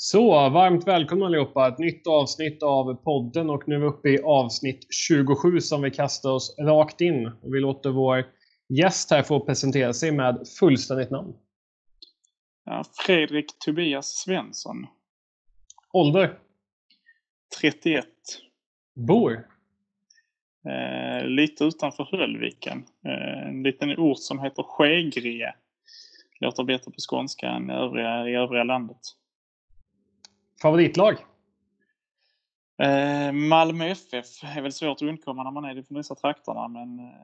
Så, varmt välkomna allihopa. Ett nytt avsnitt av podden och nu är vi uppe i avsnitt 27 som vi kastar oss rakt in. Och vi låter vår gäst här få presentera sig med fullständigt namn. Ja, Fredrik Tobias Svensson. Ålder? 31. Bor? Eh, lite utanför Höllviken. Eh, en liten ort som heter Skegrie. Låter bättre på skånska än övriga, i övriga landet. Favoritlag? Eh, Malmö FF är väl svårt att undkomma när man är från dessa trakterna. Men, eh,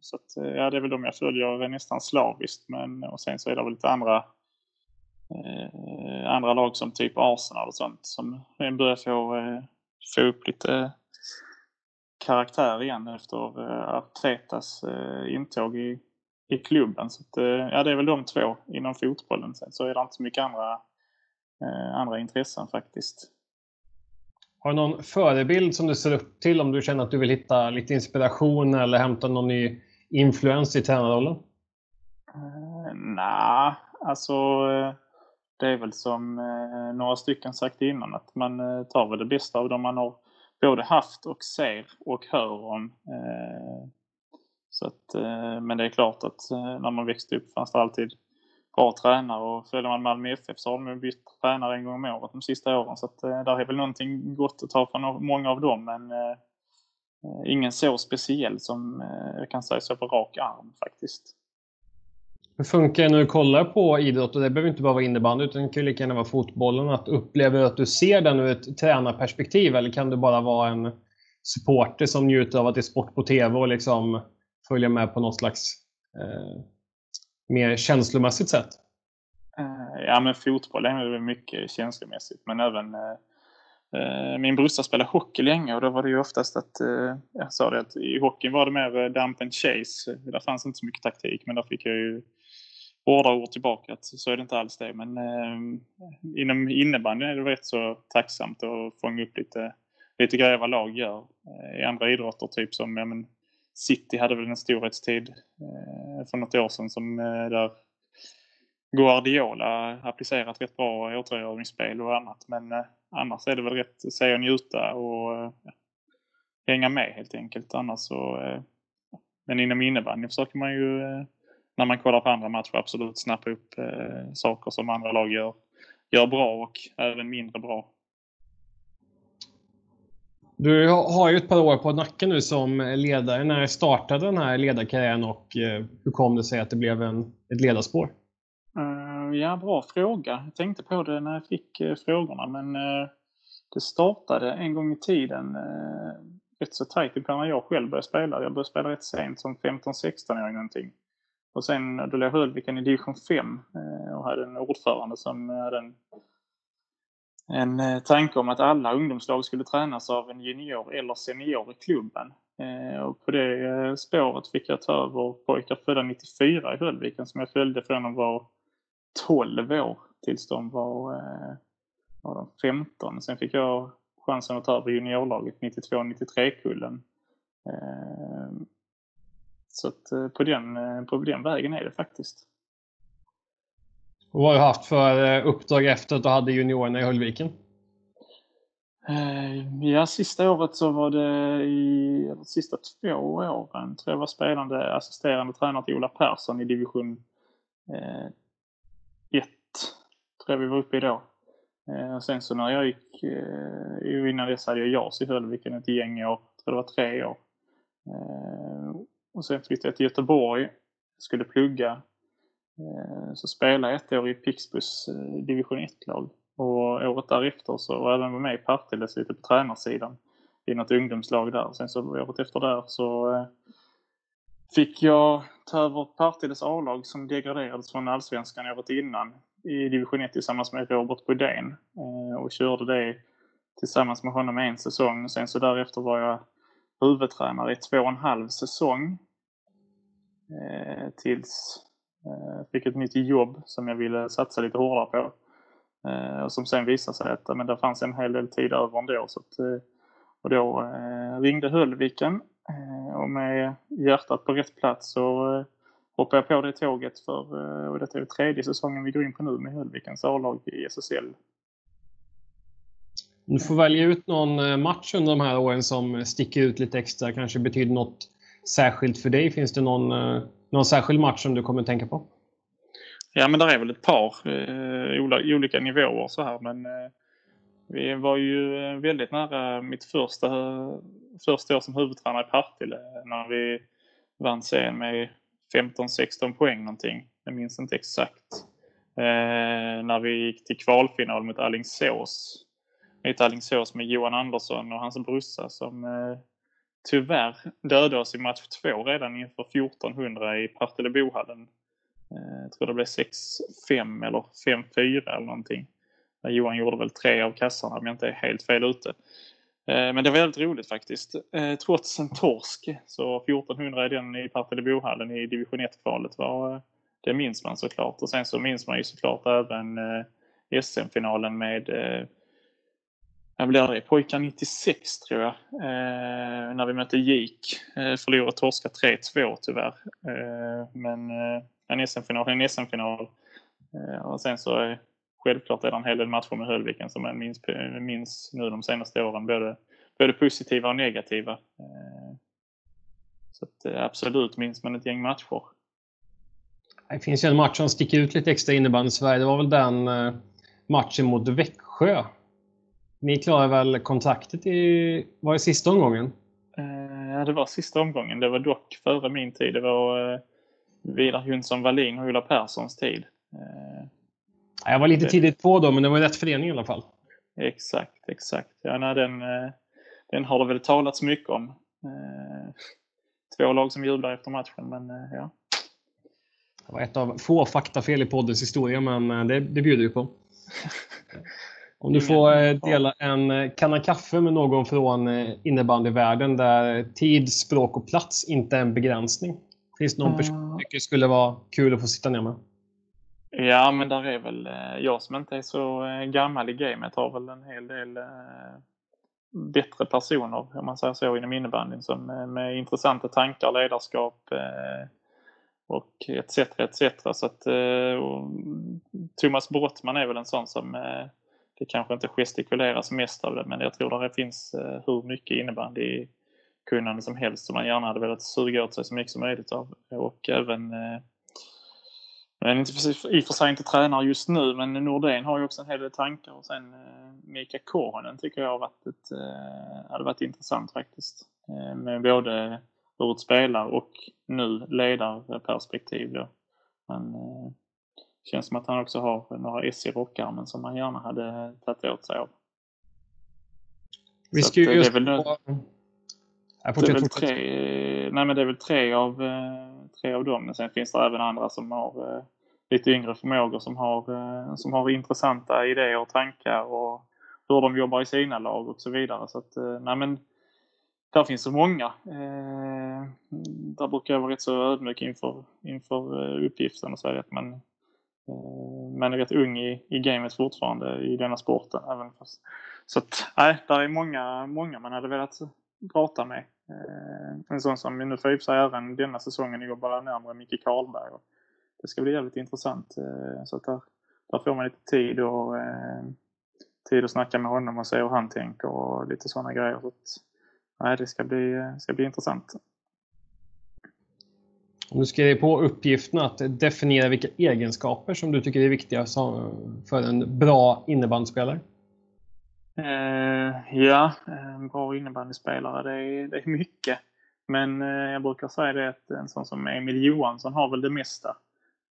så att, eh, ja, det är väl de jag följer nästan slaviskt. Men, och sen så är det väl lite andra, eh, andra lag som typ Arsenal och sånt som börjar få, eh, få upp lite eh, karaktär igen efter eh, Artetas eh, intåg i, i klubben. Så att, eh, ja, det är väl de två inom fotbollen. Sen så är det inte så mycket andra andra intressen faktiskt. Har du någon förebild som du ser upp till om du känner att du vill hitta lite inspiration eller hämta någon ny influens i tränarrollen? Uh, Nej, alltså uh, det är väl som några stycken sagt innan att man tar väl det bästa av dem man har både haft och ser och hör om. så att, men det är klart att när man växte upp fanns det alltid bra tränare och följer man Malmö FF så har de bytt tränare en gång om året de sista åren. Så att, eh, där är väl någonting gott att ta från många av dem men eh, ingen så speciell som eh, jag kan säga så på rak arm faktiskt. Hur funkar det när du kollar på idrott? Och det behöver inte bara vara innebandy utan det kan lika gärna vara fotbollen. Att upplever att du ser den ur ett tränarperspektiv eller kan du bara vara en supporter som njuter av att det är sport på TV och liksom följa med på något slags eh, mer känslomässigt sätt? Eh, ja, men fotboll är väl mycket känslomässigt, men även eh, eh, min brorsa spelade hockey länge och då var det ju oftast att, jag sa det att i hockeyn var det mer dump and chase. Där fanns inte så mycket taktik, men där fick jag ju hårda ord tillbaka att så är det inte alls det. Men eh, inom innebandyn är det rätt så tacksamt att fånga upp lite, lite grejer vad lag gör. I andra idrotter, typ som ja, men, City hade väl en storhetstid eh, för något år sedan som eh, där Guardiola applicerat rätt bra återerövringsspel och annat. Men eh, annars är det väl rätt se och njuta och eh, hänga med helt enkelt. Annars så, eh, men inom innebandyn försöker man ju eh, när man kollar på andra matcher absolut snappa upp eh, saker som andra lag gör, gör bra och även mindre bra. Du har ju ett par år på nacken nu som ledare. När startade den här ledarkarriären och eh, hur kom det sig att det blev en, ett ledarspår? Eh, ja, bra fråga. Jag tänkte på det när jag fick eh, frågorna men det startade en gång i tiden rätt så tajt när jag själv började spela. Jag började spela rätt sent som 15-16-åring någonting. Och sen då låg Höllviken i division 5 och hade en ordförande som hade en en eh, tanke om att alla ungdomslag skulle tränas av en junior eller senior i klubben. Eh, och på det eh, spåret fick jag ta över pojkar födda 94 i Höllviken som jag följde från de var 12 år tills de var, var de 15. Sen fick jag chansen att ta över juniorlaget 92-93-kullen. Så att på den, på den vägen är det faktiskt. Och vad har du haft för eh, uppdrag efter att du hade juniorerna i Höllviken? Eh, ja, sista året så var det i de sista två åren tror jag var spelande assisterande tränare till Ola Persson i division 1. Eh, tror jag vi var uppe i då. Eh, och sen så när jag gick, innan dess hade jag JAS i Höllviken ett gäng år, tror det var tre år. Och sen flyttade jag till Göteborg, skulle plugga Eh, så spelade jag ett år i Pixbus eh, division 1-lag. Och året därefter så var jag även med i Partilles lite på tränarsidan i något ungdomslag där. Sen så året efter där så eh, fick jag ta över Partilles A-lag som degraderades från allsvenskan året innan i division 1 tillsammans med Robert Bodén och körde det tillsammans med honom en säsong. Sen så därefter var jag huvudtränare i två och en halv säsong tills Eh, fick ett nytt jobb som jag ville satsa lite hårdare på. Eh, och som sen visade sig att men det fanns en hel del tid över ändå. Så att, eh, och då ringde Höllviken och med hjärtat på rätt plats så hoppade jag på det tåget för, och detta är tredje säsongen vi går in på nu med Höllvikens A-lag i SSL. Du får välja ut någon match under de här åren som sticker ut lite extra, kanske betyder något särskilt för dig. Finns det någon, eh, någon särskild match som du kommer att tänka på? Ja, men det är väl ett par eh, olika nivåer så här, men eh, vi var ju eh, väldigt nära mitt första, första år som huvudtränare i Partille när vi vann serien med 15-16 poäng någonting. Jag minns inte exakt. Eh, när vi gick till kvalfinal mot Alingsås. Mot Alingsås med Johan Andersson och hans brorsa som eh, tyvärr dödade oss i match två redan inför 1400 i Partillebohallen. Eh, jag tror det blev 6-5 eller 5-4 eller någonting. Johan gjorde väl tre av kassarna om jag inte är helt fel ute. Eh, men det var väldigt roligt faktiskt. Eh, trots en torsk, så 1400 i den i Partillebohallen i division 1-kvalet var det minns man såklart. Och sen så minns man ju såklart även SM-finalen med jag blir det? Pojkar 96 tror jag. Eh, när vi mötte GIK. Eh, förlorade torska 3-2 tyvärr. Eh, men eh, en SM-final är en SM-final. Eh, och sen så är självklart är det en hel del matcher med Höllviken som jag minns, eh, minns nu de senaste åren. Både, både positiva och negativa. Eh, så att, eh, absolut minns man ett gäng matcher. Det finns ju en match som sticker ut lite extra innebandy i Sverige. Det var väl den eh, matchen mot Växjö. Ni klarade väl kontraktet i... Var det sista omgången? Ja, det var sista omgången. Det var dock före min tid. Det var Vidar Jonsson Wallin och Ola Perssons tid. Jag var lite tidigt på då, men det var rätt förening i alla fall. Exakt, exakt. Ja, nej, den, eh, den har det väl talats mycket om. Eh, två lag som jublar efter matchen, men eh, ja. Det var ett av få faktafel i poddens historia, men det, det bjuder vi på. Om du får dela en kanna kaffe med någon från innebandyvärlden där tid, språk och plats inte är en begränsning. Finns det någon person du tycker skulle vara kul att få sitta ner med? Ja, men där är väl eh, jag som inte är så eh, gammal i gamet har väl en hel del eh, bättre personer, om man säger så, inom innebandyn som med intressanta tankar, ledarskap och etc. etc. Så att Thomas Brottman är väl en sån som det kanske inte gestikuleras mest av det, men jag tror det finns eh, hur mycket innebandy kunnande som helst som man gärna hade velat suga åt sig så mycket som möjligt av. Och även eh, men inte i och för sig inte tränare just nu, men Nordén har ju också en hel del tankar. Och sen eh, Mika Korhonen tycker jag har varit ett, hade varit intressant faktiskt. Med både ur ett spelar och nu ledarperspektiv då. Men känns som att han också har några S i rockarmen som han gärna hade tagit åt sig av. Vi ska ju just... Det är väl, på... det är väl tre, nej men det är väl tre av eh, tre av dem. Men sen finns det även andra som har eh, lite yngre förmågor som har, eh, som har intressanta idéer och tankar och hur de jobbar i sina lag och så vidare. Så att, eh, nej men, där finns så många. Eh, där brukar jag vara rätt så ödmjuk inför, inför uppgiften och säga att man, Eh, men man är rätt ung i, i gamet fortfarande i denna sporten. Även fast, så att, nej, där är många, många man hade velat prata med. Eh, en sån som nu får i sig även denna säsongen jobbar närmare Micke Karlberg. Det ska bli jävligt intressant. Eh, så att där, där får man lite tid och eh, tid att snacka med honom och se hur han tänker och lite sådana grejer. Så att, nej, det ska bli, eh, ska bli intressant. Om du skriver på uppgiften att definiera vilka egenskaper som du tycker är viktiga för en bra innebandyspelare? Eh, ja, en bra innebandyspelare, det är, det är mycket. Men eh, jag brukar säga det att en sån som Emil Johansson har väl det mesta.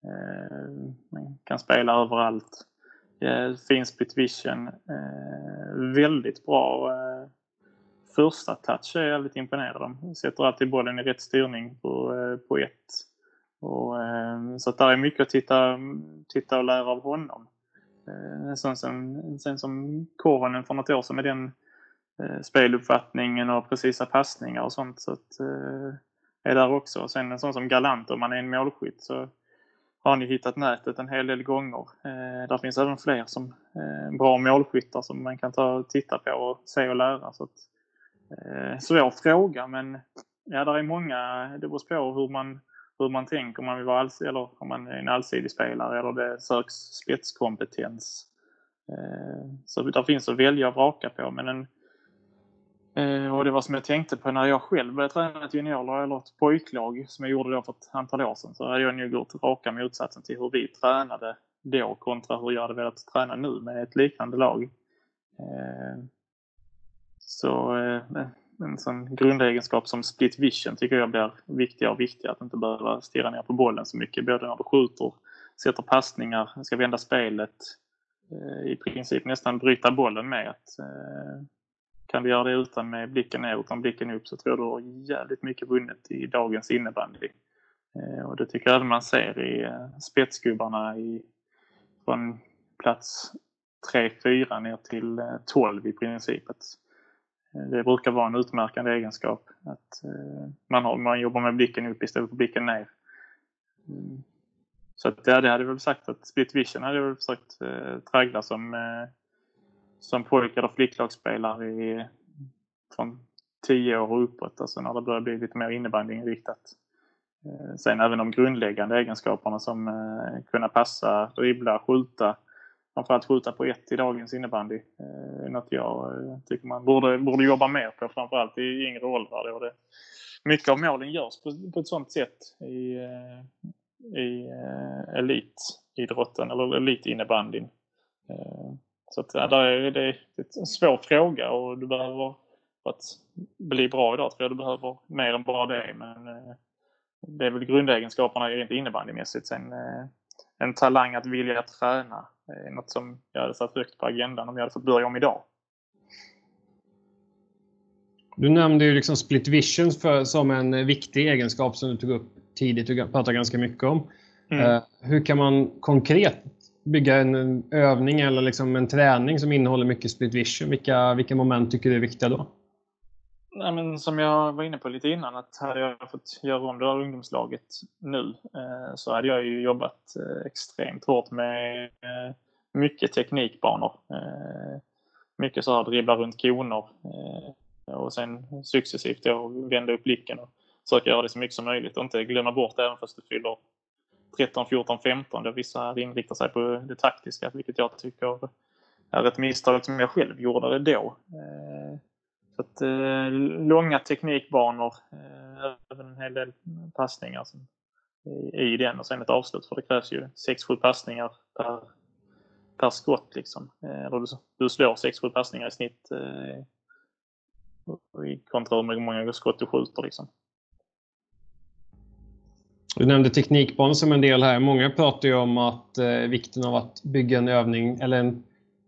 Eh, man kan spela överallt. Eh, fin split vision. Eh, väldigt bra eh, första touch är jag väldigt imponerad om. Sätter alltid bollen i rätt styrning på, eh, på ett. Och, eh, så att där är mycket att titta, titta och lära av honom. Sen, sen, sen som Koronen för något år sedan med den speluppfattningen och precisa passningar och sånt. Så att, är där också. Och sen en sån som Galant, om man är en målskytt så har ni hittat nätet en hel del gånger. Eh, där finns även fler som eh, bra målskyttar som man kan ta och titta på och se och lära. Så att, eh, svår fråga men ja, där är många, det beror på hur man hur man tänker om man vill vara alls, eller om man är en allsidig spelare eller det söks spetskompetens. Eh, så där finns att välja och vraka på. Men en, eh, och det var som jag tänkte på när jag själv började träna ett juniorlag eller ett pojklag som jag gjorde då för ett antal år sedan. Så hade jag nog gjort raka motsatsen till hur vi tränade då kontra hur jag hade velat träna nu med ett liknande lag. Eh, så eh, en sån grundegenskap som split vision tycker jag blir viktigare och viktigare. Att inte behöva stirra ner på bollen så mycket. Både när du skjuter, sätter passningar, ska vända spelet. Eh, I princip nästan bryta bollen med. Att, eh, kan du göra det utan med blicken ner, utan blicken upp så tror jag du har jävligt mycket vunnet i dagens innebandy. Och det tycker jag även man ser i spetsgubbarna i, från plats 3-4 ner till 12 i princip. Eh, det brukar vara en utmärkande egenskap att eh, man, har, man jobbar med blicken upp istället för blicken ner. Mm. Så att, ja, det hade jag väl sagt att split vision hade jag väl försökt eh, traggla som, eh, som pojk eller flicklagsspelare i, från 10 år och uppåt, alltså när det börjar bli lite mer innebandyinriktat. Eh, sen även de grundläggande egenskaperna som eh, kunna passa, dribbla, skjuta, framförallt skjuta på ett i dagens innebandy. Eh, något jag eh, tycker man borde, borde jobba mer på, framförallt i yngre åldrar. Det. Mycket av målen görs på, på ett sånt sätt i, eh, i eh, elitidrotten eller elitinnebandyn. Eh, så att, ja, är, det är en svår fråga och du behöver, för att bli bra idag tror jag du behöver mer än bara det. Men eh, det är väl grundegenskaperna rent innebandymässigt. Sen eh, en talang att vilja träna är något som jag hade satt högt på agendan om jag hade fått börja om idag. Du nämnde ju liksom split vision för, som en viktig egenskap som du tog upp tidigt och pratade ganska mycket om. Mm. Uh, hur kan man konkret bygga en övning eller liksom en träning som innehåller mycket split vision? Vilka, vilka moment tycker du är viktiga då? Nej, men som jag var inne på lite innan, att hade jag fått göra om det där ungdomslaget nu eh, så hade jag ju jobbat eh, extremt hårt med eh, mycket teknikbanor. Eh, mycket så här dribbla runt koner eh, och sen successivt då vända upp blicken och försöka göra det så mycket som möjligt och inte glömma bort även fast du fyller 13, 14, 15 där vissa inriktar sig på det taktiska, vilket jag tycker är ett misstag som jag själv gjorde det då. Eh, så att, eh, långa teknikbanor, eh, även en hel del passningar som, i, i den och sen ett avslut för det krävs ju 6-7 passningar per, per skott liksom. Eh, eller du, du slår 6-7 passningar i snitt eh, i kontra hur många skott du skjuter liksom. Du nämnde teknikbanor som en del här. Många pratar ju om att eh, vikten av att bygga en övning eller en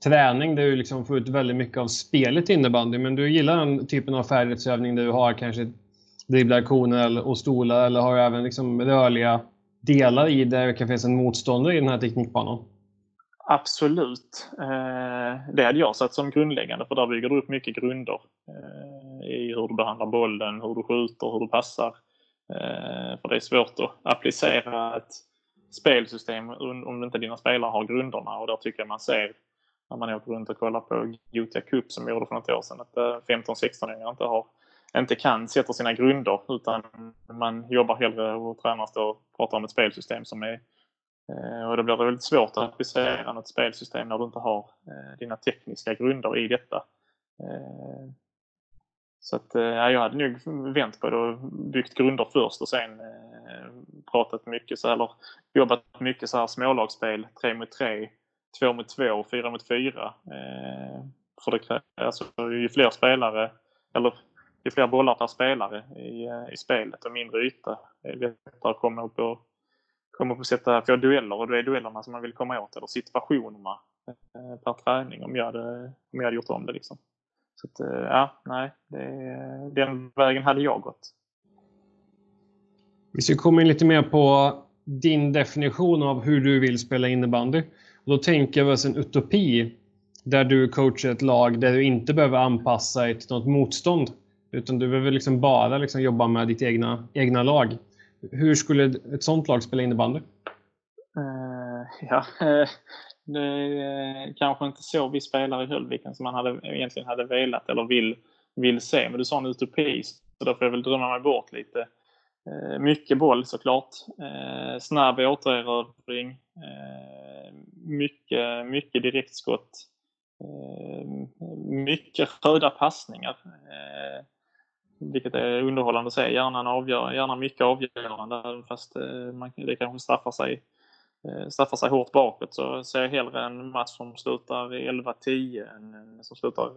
träning där du liksom får ut väldigt mycket av spelet i innebandy. Men du gillar den typen av färdighetsövning där du har kanske dribblar koner och stolar eller har även liksom rörliga delar i där det kan finnas en motståndare i den här teknikbanan? Absolut. Eh, det hade jag satt som grundläggande för där bygger du upp mycket grunder eh, i hur du behandlar bollen, hur du skjuter, hur du passar. Eh, för det är svårt att applicera ett spelsystem om inte dina spelare har grunderna och där tycker jag man ser när man åker runt och kollar på Gothia Cup som vi gjorde för något år sedan. Att eh, 15-16-åringar inte, har, inte kan sätta sina grunder utan man jobbar hellre och tränar och pratar om ett spelsystem som är eh, och då blir det väldigt svårt att applicera något spelsystem när du inte har eh, dina tekniska grunder i detta. Så att jag hade nog vänt på det och byggt grunder först och sen pratat mycket så eller jobbat mycket så här smålagsspel, tre mot tre två mot två och fyra mot fyra. Eh, för det alltså, ju fler spelare, eller ju fler bollar per spelare i, eh, i spelet och mindre yta, det är lättare att komma upp och, komma upp och sätta, få dueller och det är duellerna som man vill komma åt, eller situationerna eh, per träning om jag hade, om jag hade gjort om det. Liksom. Så att, eh, ja, nej, det, den vägen hade jag gått. Vi ska komma in lite mer på din definition av hur du vill spela innebandy. Och då tänker jag oss en utopi där du coachar ett lag där du inte behöver anpassa dig till något motstånd. Utan du behöver liksom bara liksom jobba med ditt egna, egna lag. Hur skulle ett sånt lag spela innebandy? Uh, ja, uh, det är eh, kanske inte så vi spelar i Höllviken som man hade, egentligen hade velat eller vill, vill se. Men du sa en utopi, så då får jag väl drömma mig bort lite. Uh, mycket boll såklart. Snabb återerövring. Eh, mycket, mycket direktskott. Eh, mycket röda passningar. Eh, vilket är underhållande att se. Gärna, avgör, gärna mycket avgörande fast man, det kanske straffar sig, straffar sig hårt bakåt. Så ser jag hellre en match som slutar 11-10 än en som slutar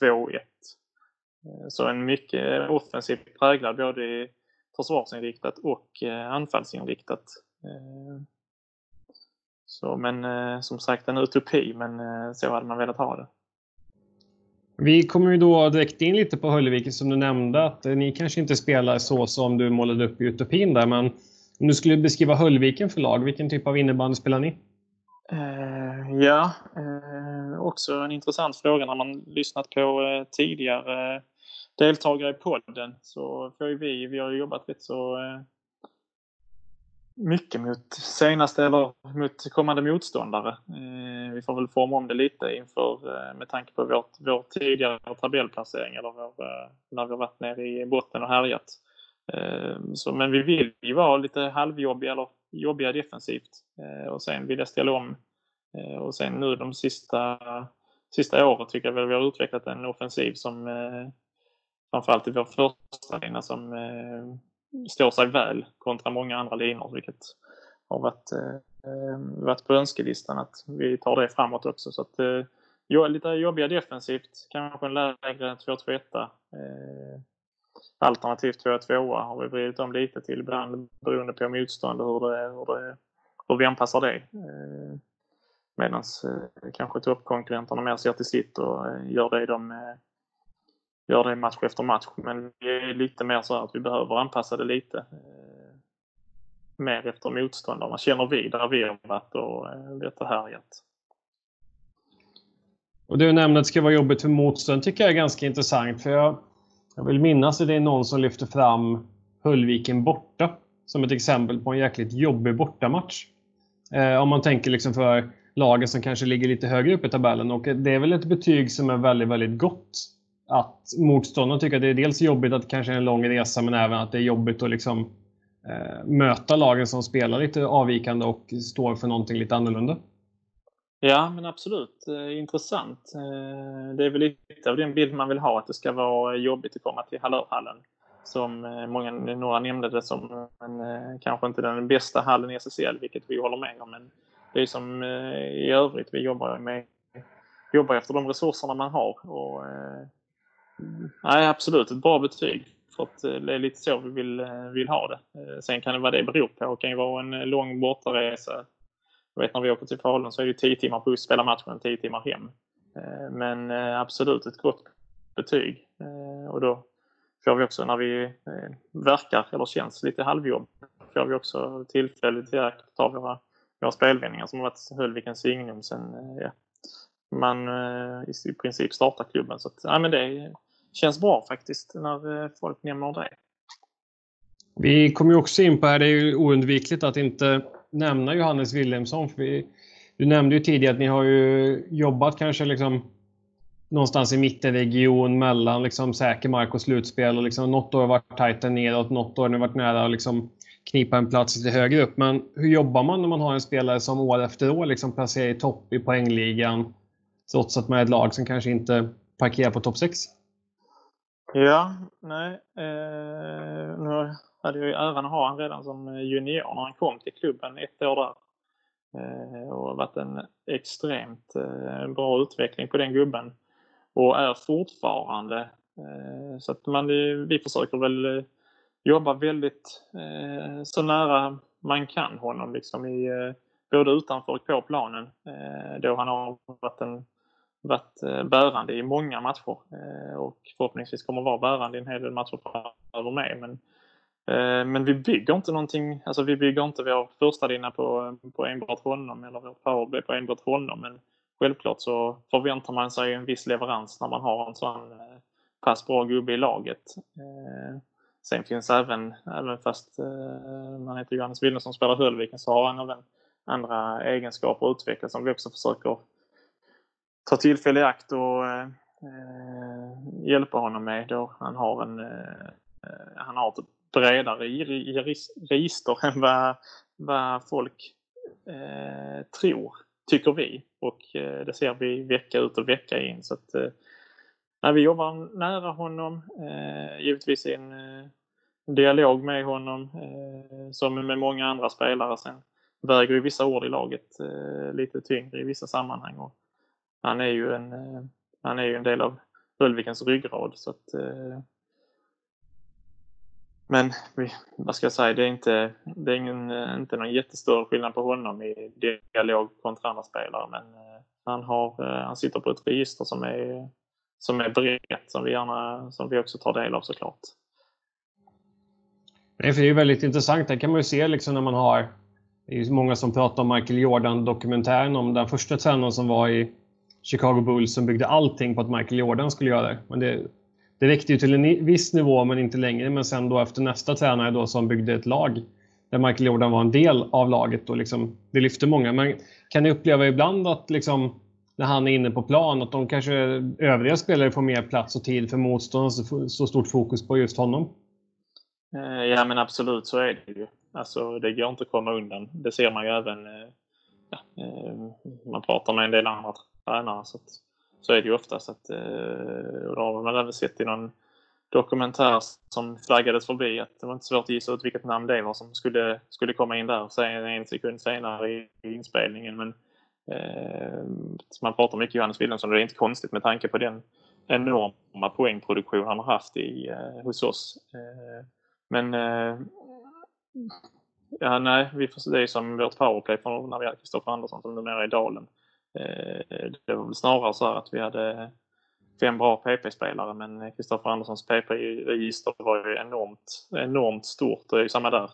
2-1. Så en mycket offensivt präglad både försvarsinriktat och anfallsinriktat. Eh, så, men eh, som sagt en utopi, men så hade man velat ha det. Vi kommer ju då direkt in lite på Höllevik som du nämnde att ni kanske inte spelar så som du målade upp i utopin där men om du skulle beskriva Höllviken för lag, vilken typ av innebandy spelar ni? Uh, ja, uh, också en intressant fråga när man lyssnat på uh, tidigare deltagare i podden så får ju vi, vi har jobbat rätt så eh, mycket mot senaste eller mot kommande motståndare. Eh, vi får väl forma om det lite inför eh, med tanke på vårt, vår tidigare tabellplacering eller vår, eh, när vi har varit nere i botten och härjat. Så, men vi vill ju vara lite halvjobbiga eller jobbiga defensivt och sen vilja ställa om. Och sen nu de sista, sista året tycker jag väl vi har utvecklat en offensiv som framförallt i vår första lina som står sig väl kontra många andra linor vilket har varit, eh, varit på önskelistan att vi tar det framåt också. Så att, eh, lite jobbiga defensivt, kanske en lägre 2-2-1. Eh, alternativt 2-2 har vi vridit om lite till ibland beroende på motstånd och hur, det, hur, det, hur vi anpassar det. Eh, Medan eh, kanske toppkonkurrenterna mer ser till sitt och eh, gör det de eh, gör det match efter match. Men vi är lite mer så att vi behöver anpassa det lite. Eh, mer efter motståndarna känner vi där vi har varit och eh, lite härjat. Och du nämnde att det ska vara jobbigt för motstånd tycker jag är ganska intressant. För jag, jag vill minnas att det är någon som lyfter fram Höllviken borta som ett exempel på en jäkligt jobbig bortamatch. Eh, om man tänker liksom för lagen som kanske ligger lite högre upp i tabellen. Och det är väl ett betyg som är väldigt, väldigt gott att motståndaren tycker att det är dels jobbigt att det kanske är en lång resa men även att det är jobbigt att liksom, eh, möta lagen som spelar lite avvikande och står för någonting lite annorlunda. Ja, men absolut. Eh, intressant. Eh, det är väl lite av den bild man vill ha, att det ska vara jobbigt att komma till Hallörhallen. Som eh, många, några nämnde det som en, eh, kanske inte den bästa hallen i SSL, vilket vi håller med om. Men det är som eh, i övrigt, vi jobbar med jobbar efter de resurserna man har. Och, eh, Nej, absolut ett bra betyg. För att eh, det är lite så vi vill, eh, vill ha det. Eh, sen kan det vara det beror på. Det kan ju vara en lång bortaresa. Jag vet när vi åker till Falun så är det 10 timmar buss, spela matchen, 10 timmar hem. Men absolut ett gott betyg. Och då får vi också när vi verkar eller känns lite halvjobb får vi också tillfälle till att ta våra, våra spelvändningar som har varit Höllvikens signum sen ja, man i princip startar klubben. Så att, ja, men det, känns bra faktiskt när eh, folk nämner det. Vi kommer ju också in på här, det är ju oundvikligt att inte nämna Johannes Wilhelmsson. För vi, du nämnde ju tidigare att ni har ju jobbat kanske liksom någonstans i mittenregion mellan liksom säker mark och slutspel. Och liksom något år har varit tajta nedåt, något år har ni varit nära att liksom knipa en plats lite högre upp. Men hur jobbar man när man har en spelare som år efter år liksom placerar i topp i poängligan trots att man är ett lag som kanske inte parkerar på topp 6? Ja, nej. Eh, nu hade jag ju äran att ha honom redan som eh, junior när han kom till klubben ett år där. Eh, och har varit en extremt eh, bra utveckling på den gubben. Och är fortfarande. Eh, så att man, eh, vi försöker väl eh, jobba väldigt eh, så nära man kan honom liksom i både utanför och på planen. Då han har varit en varit eh, bärande i många matcher eh, och förhoppningsvis kommer vara bärande i en hel del matcher framöver med. Men, eh, men vi bygger inte någonting, alltså vi bygger inte vår första linje på, på enbart honom eller vårt powerplay på enbart honom. Men självklart så förväntar man sig en viss leverans när man har en sån pass bra gubbe i laget. Sen finns även, även fast man heter Johannes Wilhelmsson som spelar Höllviken så har han även andra egenskaper att utveckla som vi också försöker ta tillfälle i akt och eh, hjälpa honom med då han har en eh, han har ett bredare register än vad, vad folk eh, tror, tycker vi. Och eh, det ser vi vecka ut och vecka in. Så att, eh, vi jobbar nära honom, eh, givetvis i en eh, dialog med honom eh, som med många andra spelare. Sen väger ju vissa ord i laget eh, lite tyngre i vissa sammanhang. Och han är ju en, eh, han är ju en del av Ulvikens ryggrad. Så att, eh, men vad ska jag säga, det är inte, det är ingen, eh, inte någon jättestor skillnad på honom i dialog kontra andra spelare. Men eh, han, har, eh, han sitter på ett register som är, som är brett, som vi, gärna, som vi också tar del av såklart. Det är ju väldigt intressant. Det kan man ju se liksom när man har det är ju många som pratar om Michael Jordan-dokumentären om den första tränaren som var i Chicago Bulls som byggde allting på att Michael Jordan skulle göra det. Men det det räckte ju till en viss nivå men inte längre. Men sen då efter nästa tränare då som byggde ett lag där Michael Jordan var en del av laget och liksom, det lyfte många. Men kan ni uppleva ibland att liksom, när han är inne på plan att de kanske övriga spelare får mer plats och tid för motståndaren så stort fokus på just honom? Eh, ja men absolut så är det ju. Alltså det går inte att komma undan. Det ser man ju även, eh, ja, eh, man pratar med en del andra tränare. Så att så är det ju oftast att, eh, och då har man även sett i någon dokumentär som flaggades förbi att det var inte svårt att gissa ut vilket namn det var som skulle, skulle komma in där sen en sekund senare i, i inspelningen. Men eh, man pratar mycket Johannes Wilhelmsson och det är inte konstigt med tanke på den enorma poängproduktion han har haft i, eh, hos oss. Eh, men eh, ja, nej, vi får, det är som vårt powerplay från när vi hade Kristoffer Andersson som numera är i Dalen. Eh, det var väl snarare så att vi hade fem bra PP-spelare men Kristoffer Anderssons PP-register var ju enormt, enormt stort. Det är ju samma där.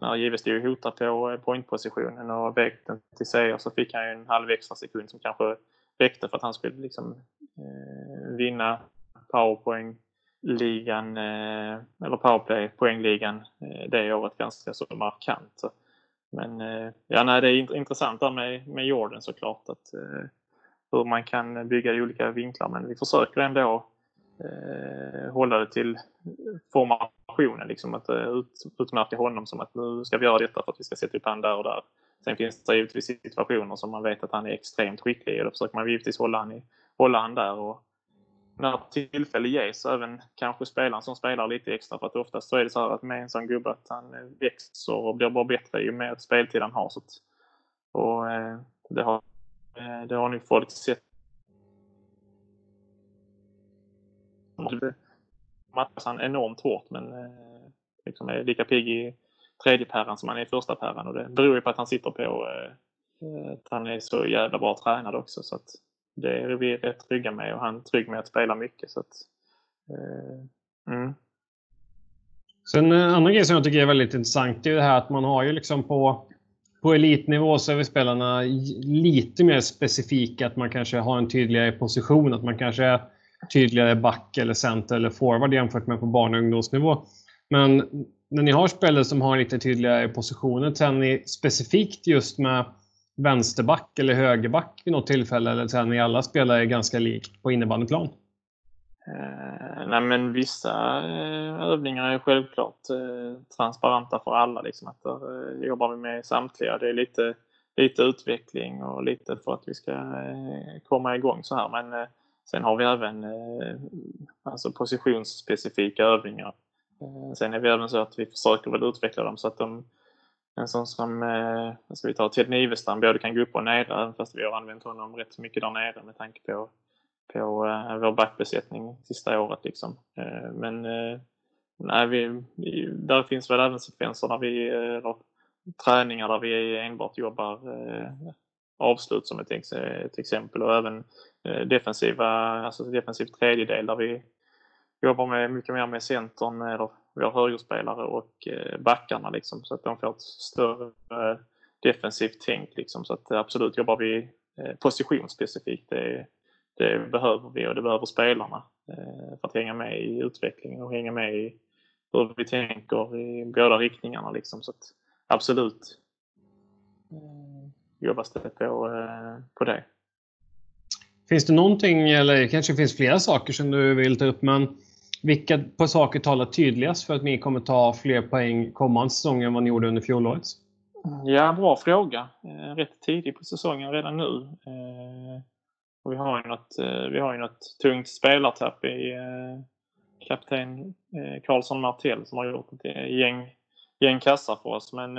När JW stod och hotade på pointpositionen och väckte till seger så fick han ju en halv extra sekund som kanske räckte för att han skulle liksom eh, vinna powerpoäng-ligan eh, eller powerplay-poängligan eh, det året ganska så markant. Så men eh, ja, nej, det är intressant där med, med Jordan såklart. Att, eh, hur man kan bygga i olika vinklar. Men vi försöker ändå eh, hålla det till formationen. Liksom, att eh, ut, utmärka honom som att nu ska vi göra detta för att vi ska sätta upp han där och där. Sen finns det givetvis situationer som man vet att han är extremt skicklig i och då försöker man givetvis hålla han, i, hålla han där. Och, när tillfälle ges, även kanske spelaren som spelar lite extra. För att oftast så är det så här att med en sån gubbe att han eh, växer och blir bara bättre ju mer speltid han har. Så att, och eh, det har, eh, det har nog folk sett. Matchas han enormt hårt men eh, liksom är lika pigg i tredje päran som han är i första päran och det beror ju på att han sitter på eh, eh, att han är så jävla bra tränad också. Så att, det är vi rätt trygga med och han är trygg med att spela mycket. Så att, eh, mm. Sen eh, en annan grej som jag tycker är väldigt intressant är det här att man har ju liksom på, på elitnivå så är spelarna lite mer specifika. Att man kanske har en tydligare position. Att man kanske är tydligare back eller center eller forward jämfört med på barn och ungdomsnivå. Men när ni har spelare som har lite tydligare positioner, tränar ni specifikt just med vänsterback eller högerback vid något tillfälle? Eller tränar ni alla spelare ganska likt på innebandyplan? Eh, nej men vissa eh, övningar är självklart eh, transparenta för alla. Liksom, att där eh, jobbar vi med samtliga. Det är lite, lite utveckling och lite för att vi ska eh, komma igång så här. Men eh, sen har vi även eh, alltså positionsspecifika övningar. Eh, sen är vi även så att vi försöker väl utveckla dem så att de en sån som, eh, ska vi ta, Ted Nivestam, både kan gå upp och ner även fast vi har använt honom rätt mycket där nere med tanke på, på eh, vår backbesättning sista året. Liksom. Eh, men eh, nej, vi, vi, där finns väl även sekvenser där vi, eh, eller träningar där vi enbart jobbar eh, avslut som ett, ett, exempel och även eh, defensiva, alltså defensiv tredjedel där vi jobbar med, mycket mer med centern eller vi har högerspelare och eh, backarna liksom, så att de får ett större eh, defensivt tänk. Liksom, så att eh, absolut jobbar vi positionsspecifikt. Det, det behöver vi och det behöver spelarna för att hänga med i utvecklingen och hänga med i hur vi tänker i båda riktningarna. Liksom. Så att absolut jobbas det på, på det. Finns det någonting, eller kanske finns flera saker som du vill ta upp, men vilka på saker talar tydligast för att ni kommer ta fler poäng kommande säsong än vad ni gjorde under fjolåret? Ja, bra fråga. Eh, rätt tidigt på säsongen redan nu. Eh, och vi har ju något, eh, vi har ju något tungt spelartapp i kapten Karlsson Martell som har gjort ett gäng, gäng kassar för oss. Men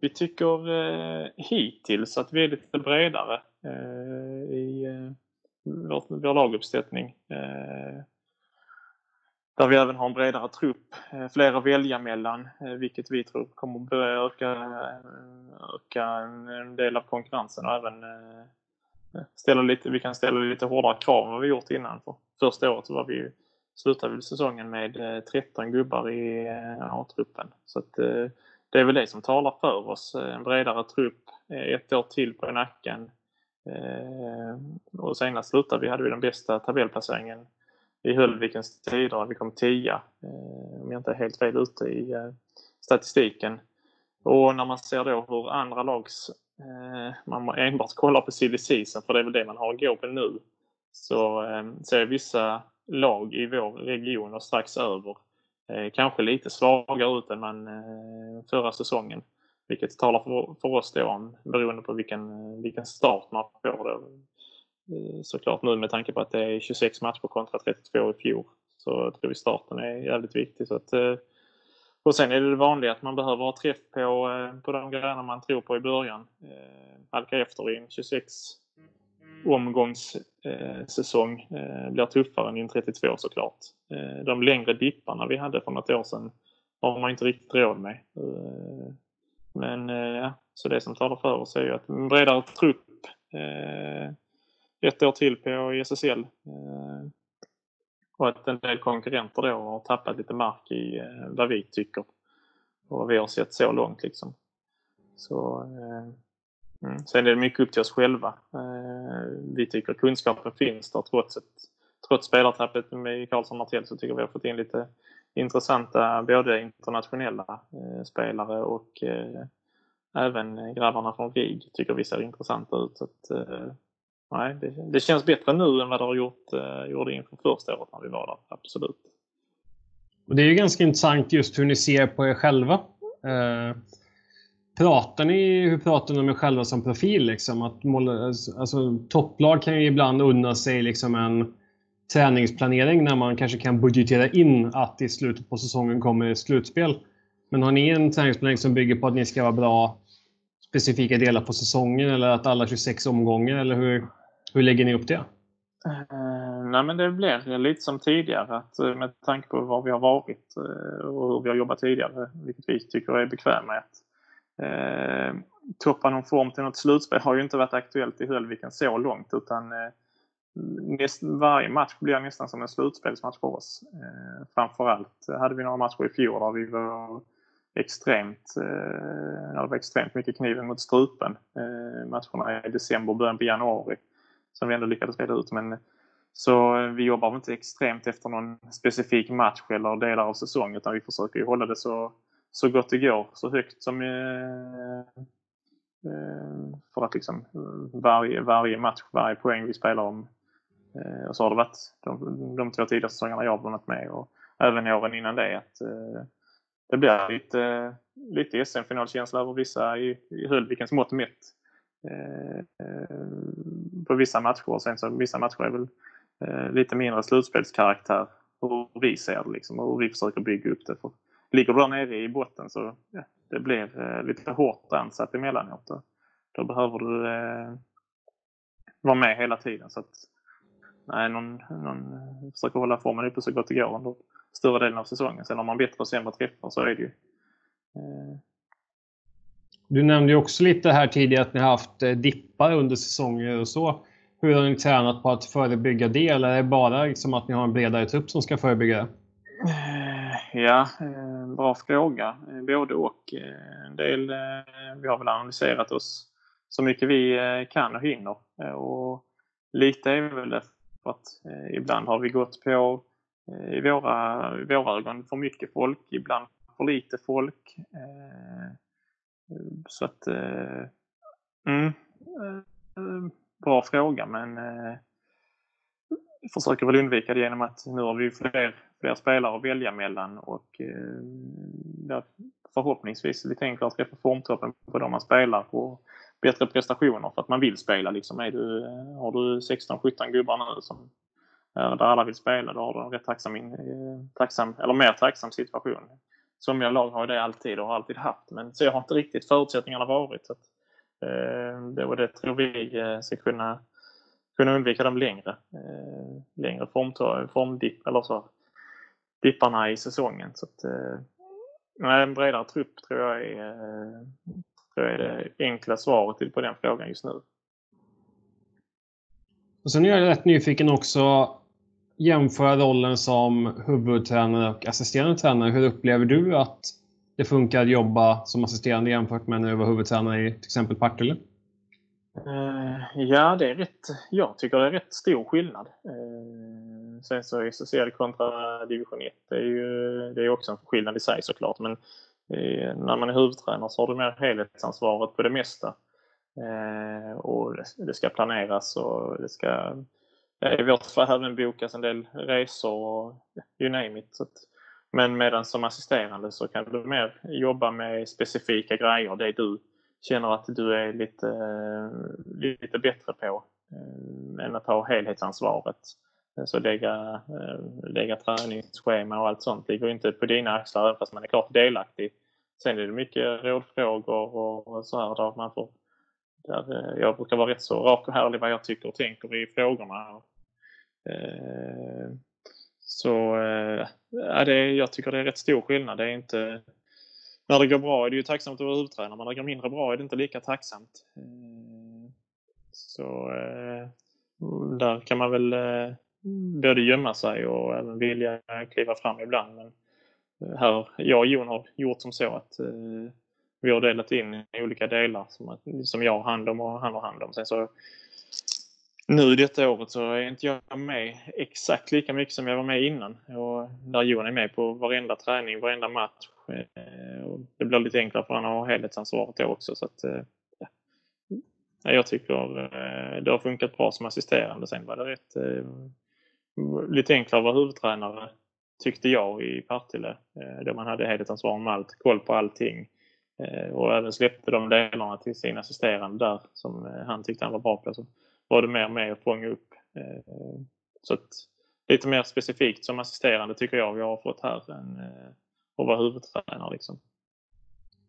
vi tycker hittills att vi är lite bredare i vår, vår laguppsättning. Där vi även har en bredare trupp, eh, fler att välja mellan, eh, vilket vi tror kommer börja öka, eh, öka en, del av konkurrensen och även ställa lite, vi kan ställa lite hårdare krav än vad vi gjort innan. För första året så var vi, slutade vi säsongen med 13 gubbar i A-truppen. Så att, det är väl det som talar för oss. En bredare trupp, ett år till på nacken. Och senast slutade vi, hade vi den bästa tabellplaceringen i Höllvikens tider. Vi kom tia, eh, om jag inte är helt fel ute i eh, statistiken. Och när man ser då hur andra lags, eh, man enbart kollar på silly season, för det är väl det man har att gå på nu, så ser vissa lag i vår region och strax över kanske lite svagare ut än man förra säsongen. Vilket talar för, för oss då om, beroende på vilken, vilken start man får då. Eh, såklart nu med tanke på att det är 26 matcher kontra 32 i fjol så jag tror vi starten är jävligt viktig. Så att, eh, och sen är det det vanliga att man behöver ha träff på, eh, på de grejerna man tror på i början. Halka efter i en 26 omgångssäsong blir tuffare än i en 32 såklart. De längre dipparna vi hade för något år sedan har man inte riktigt råd med. Men ja, så det som talar för oss är ju att en bredare trupp ett år till på SSL eh, och att en del konkurrenter då har tappat lite mark i eh, vad vi tycker och vad vi har sett så långt liksom. Så eh, mm. Sen är det mycket upp till oss själva. Eh, vi tycker kunskapen finns där trots, ett, trots spelartappet med Karlsson Martell så tycker vi har fått in lite intressanta både internationella eh, spelare och eh, även grabbarna från RIG tycker vi ser intressanta ut. Så att, eh, nej, det, det, känns bättre nu än vad det har gjort, eh, gjorde inför första året när vi var där, absolut. Och det är ju ganska intressant just hur ni ser på er själva. Eh, pratar ni, hur pratar ni om er själva som profil? Liksom? Att måla, alltså, topplag kan ju ibland unna sig liksom en träningsplanering när man kanske kan budgetera in att i slutet på säsongen kommer ett slutspel. Men har ni en träningsplanering som bygger på att ni ska vara bra specifika delar på säsongen eller att alla 26 omgångar? Eller hur, hur lägger ni upp det? Uh, nej men det blir lite som tidigare att eh, med tanke på var vi har varit eh, och hur vi har jobbat tidigare, vilket vi tycker är bekväma med. Eh, toppa någon form till något slutspel har ju inte varit aktuellt i Höllviken så långt utan eh, näst, varje match blir nästan som en slutspelsmatch för oss. Eh, framförallt hade vi några matcher i fjol där vi var extremt, eh, det var extremt mycket kniven mot strupen. Eh, matcherna i december, början på januari som vi ändå lyckades reda ut. Men, så eh, vi jobbar inte extremt efter någon specifik match eller delar av säsongen utan vi försöker ju hålla det så så gott det går, så högt som eh, eh för att liksom eh, varje, varje match, varje poäng vi spelar om eh, och så har det varit de, de två tidigare säsongerna jag har varit med och även åren innan det att det blir lite, lite SM-finalkänsla över vissa i, i Höllvikens mått mätt eh, på vissa matcher och sen så vissa matcher är väl eh, lite mindre slutspelskaraktär hur vi ser det liksom och hur vi försöker bygga upp det. För ligger du där nere i botten så ja, det blir eh, lite hårt ansatt emellanåt. Då, då behöver du eh, vara med hela tiden. Så att, nej, någon, någon försöker hålla formen uppe så gott det går under större delen av säsongen. Sen har man bättre och sämre träffar så är det ju. Eh... Du nämnde ju också lite här tidigare att ni har haft eh, dippar under säsonger och så. Hur har ni tränat på att förebygga det? Eller är det bara liksom att ni har en bredare trupp som ska förebygga det? Ja, eh, bra fråga. Eh, både och. Eh, en del, vi har väl analyserat oss så mycket vi kan och hinner. Och lite är väl det för att eh, ibland har vi gått på eh, i våra, i våra ögon för mycket folk, ibland för lite folk. Eh, så att... Mm, bra fråga men försöker väl undvika det genom att nu har vi fler, fler spelare att välja mellan och eh, förhoppningsvis lite enklare att träffa formtoppen på de man spelar på bättre prestationer för att man vill spela. Liksom. Är du, har du 16-17 gubbar nu som, eh, där alla vill spela, då har du en rätt tacksam, eh, tacksam, eller mer tacksam situation. Somliga lag har det alltid och har alltid haft, men så har inte riktigt förutsättningarna varit. Så att, eh, det, och det tror vi eh, ska kunna, kunna undvika de längre, eh, längre form, formdipp, eller så, dipparna i säsongen. Så att, eh, en bredare trupp tror jag är, eh, tror jag är det enkla svaret på den frågan just nu. Och sen är jag rätt nyfiken också jämföra rollen som huvudtränare och assisterande tränare. Hur upplever du att det funkar att jobba som assisterande jämfört med när du var huvudtränare i till exempel Partille? Uh, ja, det är rätt, jag tycker det är rätt stor skillnad. Uh, sen så SSL kontra division 1, det är ju det är också en skillnad i sig såklart. Men när man är huvudtränare så har du mer helhetsansvaret på det mesta. Eh, och det, det, ska planeras och det ska i vårt fall även bokas en del resor och you name it. Att, men medan som assisterande så kan du mer jobba med specifika grejer, det du känner att du är lite, lite bättre på eh, än att ha helhetsansvaret. Så lägga, eh, lägga träningsschema och allt sånt ligger inte på dina axlar även fast man är klart delaktig. Sen är det mycket rådfrågor och så här där man får där eh, jag brukar vara rätt så rak och härlig vad jag tycker och tänker i frågorna. Eh, så ja, det, jag tycker det är rätt stor skillnad. Det är inte, när det går bra är det ju tacksamt att vara huvudtränare, men när det går mindre bra är det inte lika tacksamt. Så där kan man väl Mm, både gömma sig och även vilja kliva fram ibland. Men eh, här, jag och Jon har gjort som så att eh, vi har delat in i olika delar som, som jag har hand om och han har hand om. Sen så nu detta året så är inte jag med exakt lika mycket som jag var med innan. Och där Johan är med på varenda träning, varenda match. Eh, och det blir lite enklare för han har helhetsansvaret då också. Så att, eh, ja. Jag tycker eh, det har funkat bra som assisterande. Sen var det rätt lite enklare att vara huvudtränare tyckte jag i Partille. Eh, där man hade helhetsansvar om allt, koll på allting. Eh, och även släppte de delarna till sin assisterande där som eh, han tyckte han var bra på. Så var det mer med att fånga upp. Så att, lite mer specifikt som assisterande tycker jag jag har fått här än att vara huvudtränare. Liksom.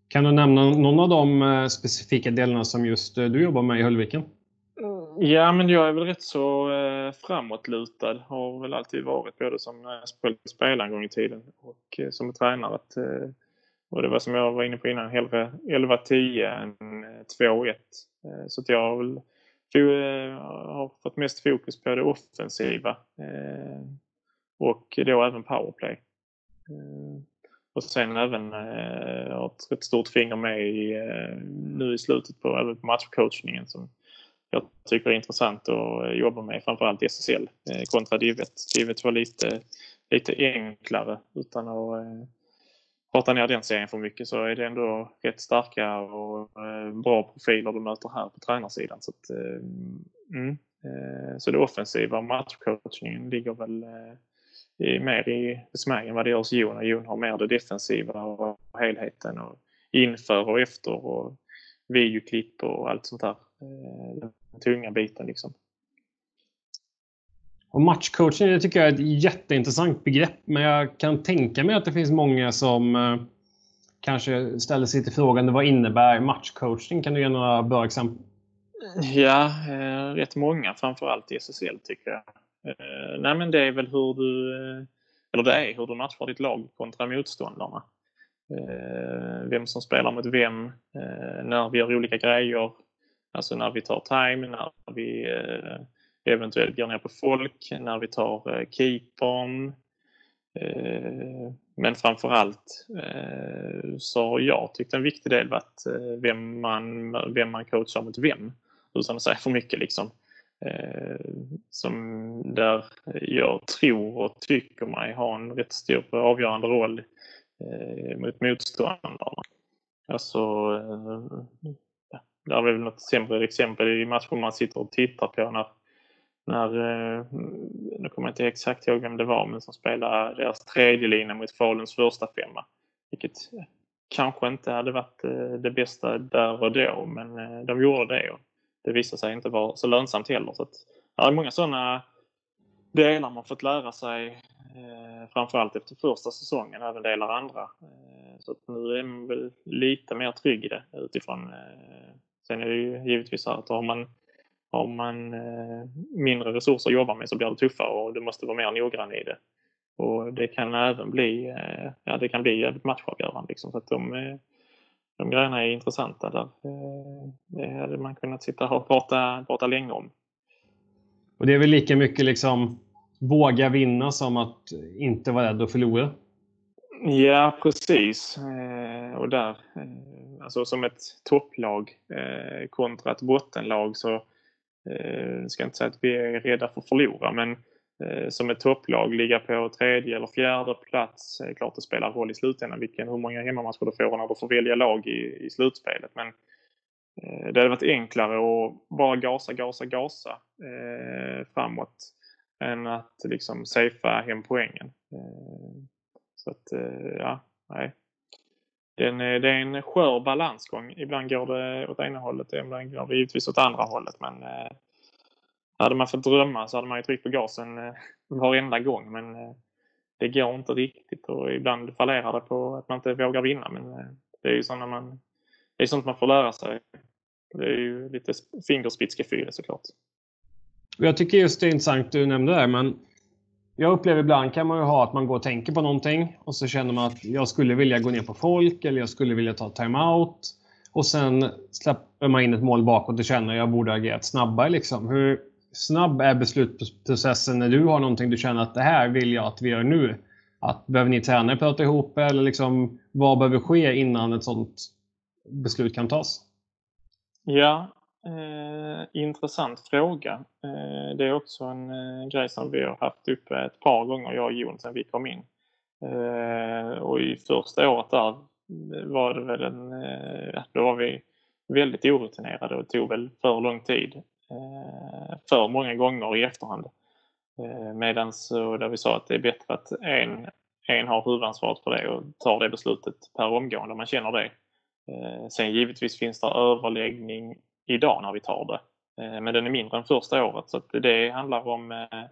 Kan du nämna någon av de specifika delarna som just du jobbar med i Höllviken? Ja, men jag är väl rätt så eh, framåtlutad. Har väl alltid varit både som eh, spelare en gång i tiden och eh, som tränare. och det var som jag var inne på innan, hellre 11-10 än 2-1. Så att jag har väl Eh, har fått mest fokus på det offensiva eh, och då även powerplay. Eh, och sen även har ett stort finger med i, nu i slutet på, även på matchcoachningen som jag tycker är intressant att jobba med, framförallt i SSL eh, kontra Divet. Divet var lite, lite enklare utan att eh, prata ner den serien för mycket så är det ändå rätt starka och eh, bra profiler du möter här på tränarsidan. Så, att, mm, så det offensiva matchcoachningen ligger väl i, mer i smägen vad det gör hos Jon. Jon har mer det defensiva och helheten och inför och efter och videoklipp och allt sånt där. Tunga biten liksom. Och matchcoaching det tycker jag är ett jätteintressant begrepp, men jag kan tänka mig att det finns många som eh, kanske ställer sig till frågan vad innebär matchcoaching? Kan du ge några bra exempel? Ja, eh, rätt många framförallt i SSL tycker jag. Eh, nej men det är väl hur du, eller det är hur du matchar ditt lag kontra motståndarna. Vem som spelar mot vem, när vi gör olika grejer, alltså när vi tar time, när vi eh, eventuellt går ner på folk när vi tar eh, keepern. Eh, men framförallt eh, så har jag tyckt en viktig del varit eh, vem man, vem man coachar mot vem. Utan att säga för mycket liksom. Eh, som där jag tror och tycker mig ha en rätt stor avgörande roll mot motståndarna. Alltså, där är väl något sämre exempel i matcher man sitter och tittar på när när, eh, nu kommer jag inte exakt ihåg vem det var, men som spelade deras tredje linje mot Faluns första femma. Vilket kanske inte hade varit eh, det bästa där och då, men eh, de gjorde det och det visade sig inte vara så lönsamt heller. Så att, det är många sådana delar man fått lära sig eh, framförallt efter första säsongen, även delar andra. Eh, så att nu är man väl lite mer trygg i det utifrån. Eh, sen är det ju givetvis så att har man, har man eh, mindre resurser att jobba med så blir det tuffare och du måste vara mer noggrann i det. Och det kan även bli, eh, ja det kan bli jävligt matchavgörande liksom. Så att de, eh, de grejerna är intressanta där. Det hade man kunnat sitta och prata, prata länge om. Och det är väl lika mycket liksom våga vinna som att inte vara rädd att förlora? Ja, precis. Och där, alltså som ett topplag eh, kontra ett bottenlag så eh, jag ska inte säga att vi är rädda för att förlora men eh, som ett topplag ligga på tredje eller fjärde plats. är klart det spelar roll i slutändan vilken, hur många hemmamatcher du får när du får välja lag i, i slutspelet. Men eh, det hade varit enklare att bara gasa, gasa, gasa eh, framåt än att liksom safea hem poängen. Eh, så att, eh, ja, nej. Den, det är en skör balansgång. Ibland går det åt ena hållet, ibland går det givetvis åt andra hållet. Men eh, hade man fått drömma så hade man ju tryckt på gasen eh, varenda gång. Men eh, det går inte riktigt och ibland fallerar det på att man inte vågar vinna. Men eh, det är ju sådana man, det är sånt man får lära sig. Det är ju lite fingerspitzgefühle såklart. Jag tycker just det är intressant du nämnde där, men jag upplever ibland kan man ju ha att man går och tänker på någonting och så känner man att jag skulle vilja gå ner på folk eller jag skulle vilja ta timeout. Och sen släpper man in ett mål bakåt och känner att jag borde ha agerat snabbare. Liksom. Hur snabb är beslutsprocessen när du har någonting du känner att det här vill jag att vi gör nu? Att, behöver ni tränare prata ihop eller liksom, vad behöver ske innan ett sådant beslut kan tas? Ja, Eh, intressant fråga. Eh, det är också en eh, grej som vi har haft uppe ett par gånger, jag och Jon, sedan vi kom in. Eh, och i första året där var det väl en, eh, då var vi väldigt orutinerade och tog väl för lång tid. Eh, för många gånger i efterhand. Eh, Medan eh, där vi sa att det är bättre att en, en har huvudansvaret för det och tar det beslutet per omgående om man känner det. Eh, sen givetvis finns det överläggning idag när vi tar det. Eh, men den är mindre än första året så det handlar om eh,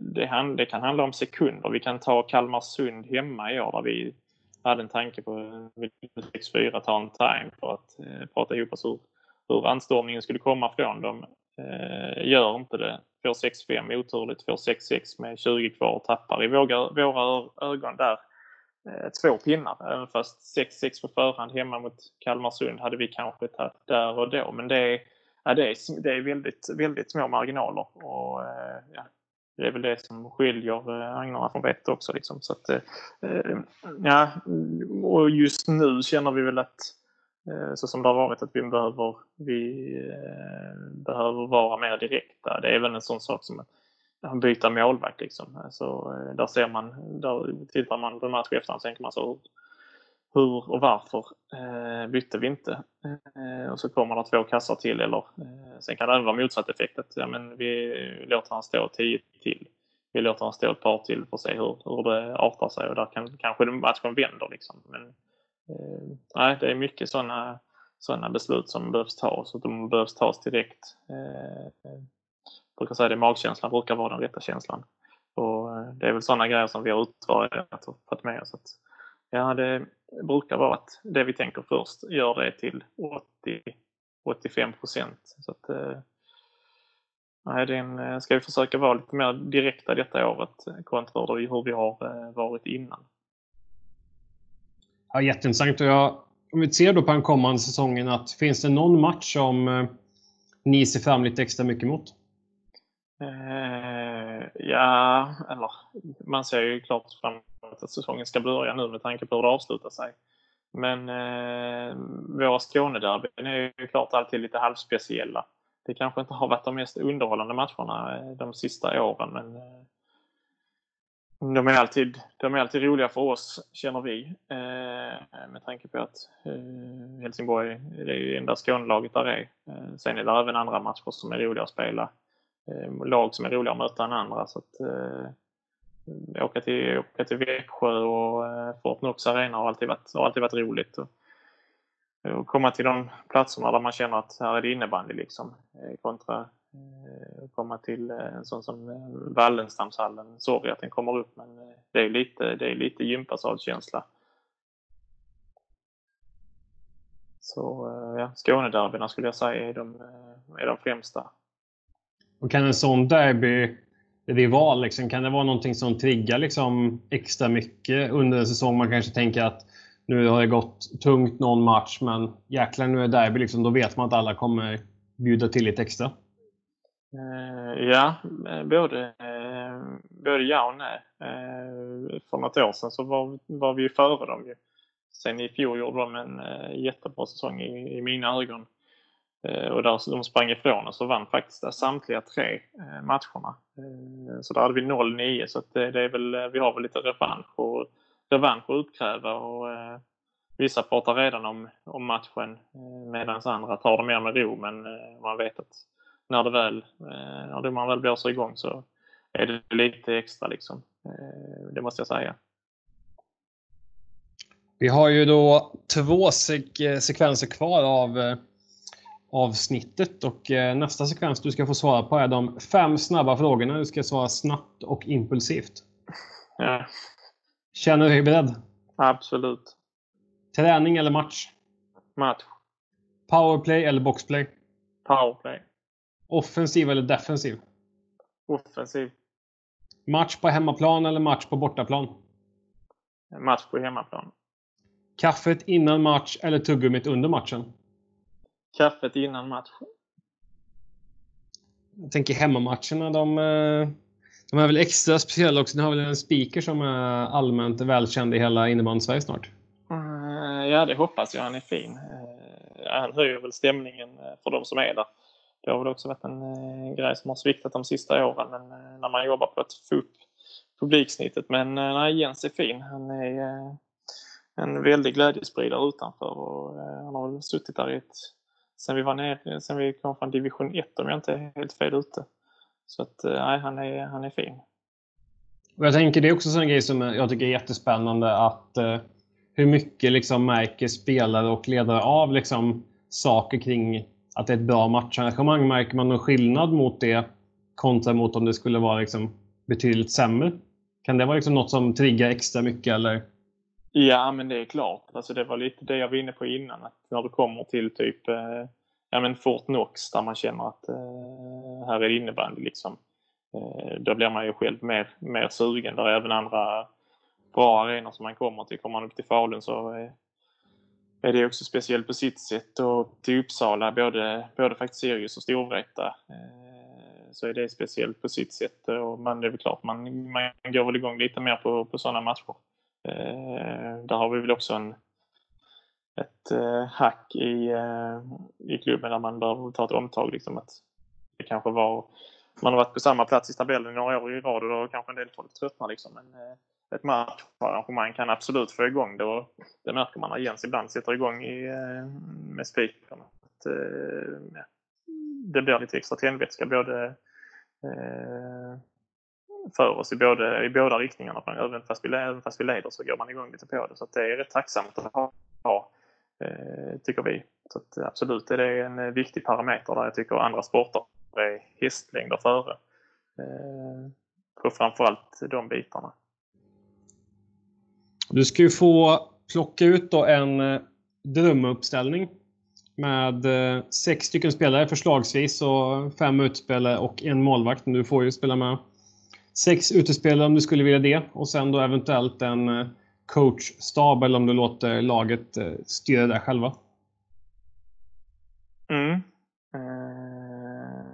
det, hand, det, kan handla om sekunder. Vi kan ta Kalmarsund hemma i år där vi hade en tanke på eh, 6-4 ta en time för att eh, prata ihop oss hur, hur anstormningen skulle komma från dem. Eh, gör inte det. Får 6-5 oturligt, får 6-6 med 20 kvar och tappar i våra, våra ögon där Eh, två pinnar. Även fast 6-6 på förhand hemma mot Kalmarsund hade vi kanske tagit där och då. Men det är, ja, det är, det är väldigt, väldigt små marginaler. Och, eh, ja, det är väl det som skiljer eh, agnarna från vett också. Liksom. Så att, ja, och just nu känner vi väl att så som det har varit att vi behöver, vi behöver vara mer direkta. Det är väl en sån sak som byta målvakt liksom. Så eh, där ser man, där tittar man på match efter och tänker man så hur och varför eh, bytte vi inte? Eh, och så kommer det två kassar till eller eh, sen kan det även vara motsatt effekt att ja, men vi låter han stå tio till. Vi låter han stå ett par till för att se hur, hur det artar sig och där kan kanske matchen vänder liksom. Men eh, nej, det är mycket sådana sådana beslut som behövs tas och de behövs tas direkt. Eh, Brukar säga det, magkänslan brukar vara den rätta känslan. Och eh, det är väl sådana grejer som vi har utvärderat och fått med oss. Att, ja, det brukar vara att det vi tänker först gör det till 80-85 procent. Så att, eh, nej, den, eh, ska vi försöka vara lite mer direkta detta året kontra hur vi har eh, varit innan. Ja, jätteintressant. Och jag, om vi ser då på den kommande säsongen, att finns det någon match som ni ser fram lite extra mycket mot? Eh, ja, eller man ser ju klart fram emot att säsongen ska börja nu med tanke på hur det avslutar sig. Men eh, våra Skånederbyn är ju klart alltid lite halvspeciella. Det kanske inte har varit de mest underhållande matcherna eh, de sista åren men eh, de är, alltid, de är alltid roliga för oss, känner vi. Eh, med tanke på att eh, Helsingborg det är ju enda Skånelaget där är. Eh, sen är det även andra matcher som är roliga att spela. Eh, lag som är roliga att möta än andra. Så att, eh, åka, till, åka till Växjö och eh, Fortnox Arena har alltid varit, har alltid varit roligt. Och, och komma till de platserna där man känner att här är det innebandy liksom. Eh, kontra eh, komma till eh, en sån som eh, Wallenstamshallen. Sorry att den kommer upp men eh, det är lite, det är lite gympasalskänsla. Så ja, Skånederbyna skulle jag säga är de, är de främsta. Och kan en sån derby rival, liksom, kan det vara någonting som triggar liksom, extra mycket under en säsong? Man kanske tänker att nu har det gått tungt någon match, men jäklar nu är det derby. Liksom, då vet man att alla kommer bjuda till lite extra. Eh, ja, eh, både, eh, både ja och nej. För något år sedan så var, var vi före dem. Ju. Sen i fjol gjorde de en jättebra säsong i, i mina ögon. Eh, och där de sprang ifrån oss och vann faktiskt samtliga tre eh, matcherna. Eh, så där hade vi 0-9 så det, det, är väl, vi har väl lite revansch och, revansch att utkräva och vissa pratar redan om, om matchen medan andra tar det mer med ro men man vet att när det väl, när man väl blåser igång så är det lite extra liksom. Det måste jag säga. Vi har ju då två sek sekvenser kvar av avsnittet och eh, nästa sekvens du ska få svara på är de fem snabba frågorna. Du ska svara snabbt och impulsivt. Ja. Känner du dig beredd? Absolut. Träning eller match? Match. Powerplay eller boxplay? Powerplay. Offensiv eller defensiv? Offensiv. Match på hemmaplan eller match på bortaplan? Match på hemmaplan. Kaffet innan match eller tuggummit under matchen? Kaffet innan matchen. Jag tänker hemmamatcherna, de, eh, de är väl extra speciella också. Ni har väl en speaker som är allmänt välkänd i hela innebandy-Sverige snart? Eh, ja, det hoppas jag. Han är fin. Eh, han höjer väl stämningen för de som är där. Det har väl också varit en grej som har sviktat de sista åren men när man jobbar på att få upp publiksnittet. Men nej, Jens är fin. Han är en väldig glädjespridare utanför och han har väl suttit där i ett sen vi var ner, sen vi kom från division 1 om jag inte är helt fel ute. Så att eh, nej, han är, han är fin. Och jag tänker det är också en grej som jag tycker är jättespännande att eh, hur mycket liksom märker spelare och ledare av liksom saker kring att det är ett bra matcharrangemang. Märker man någon skillnad mot det kontra mot om det skulle vara liksom betydligt sämre? Kan det vara liksom något som triggar extra mycket eller? Ja, men det är klart. Alltså det var lite det jag var inne på innan. Att när du kommer till typ eh, ja, men Fort Knox där man känner att eh, här är det innebandy liksom. Eh, då blir man ju själv mer, mer sugen. Där är även andra bra arenor som man kommer till. Kommer man upp till Falun så eh, är det också speciellt på sitt sätt. Och till Uppsala, både, både faktiskt Sirius och Storvreta, eh, så är det speciellt på sitt sätt. Och man, det är väl klart, man, man går väl igång lite mer på, på sådana matcher. Eh, där har vi väl också en, ett eh, hack i, eh, i klubben där man bör ta ett omtag. Liksom att det kanske var, man har varit på samma plats i tabellen några år i rad och då kanske en del folk tröttnar. Liksom. Men eh, ett matcharrangemang kan absolut få igång det och det märker man när Jens ibland sätter igång i, eh, med spikarna. Eh, det blir lite extra tändvätska både för oss i, både, i båda riktningarna. Även fast, vi, även fast vi leder så går man igång lite på det. Så det är rätt tacksamt att ha, eh, tycker vi. Så att, absolut är det en eh, viktig parameter där jag tycker andra sporter är hästlängder före. Eh, på framförallt de bitarna. Du ska ju få plocka ut då en eh, drömuppställning med eh, sex stycken spelare förslagsvis och fem utspelare och en målvakt. Men Du får ju spela med sex utespelare om du skulle vilja det och sen då eventuellt en eh, coachstab eller om du låter laget eh, styra det själva. Mm. Eh,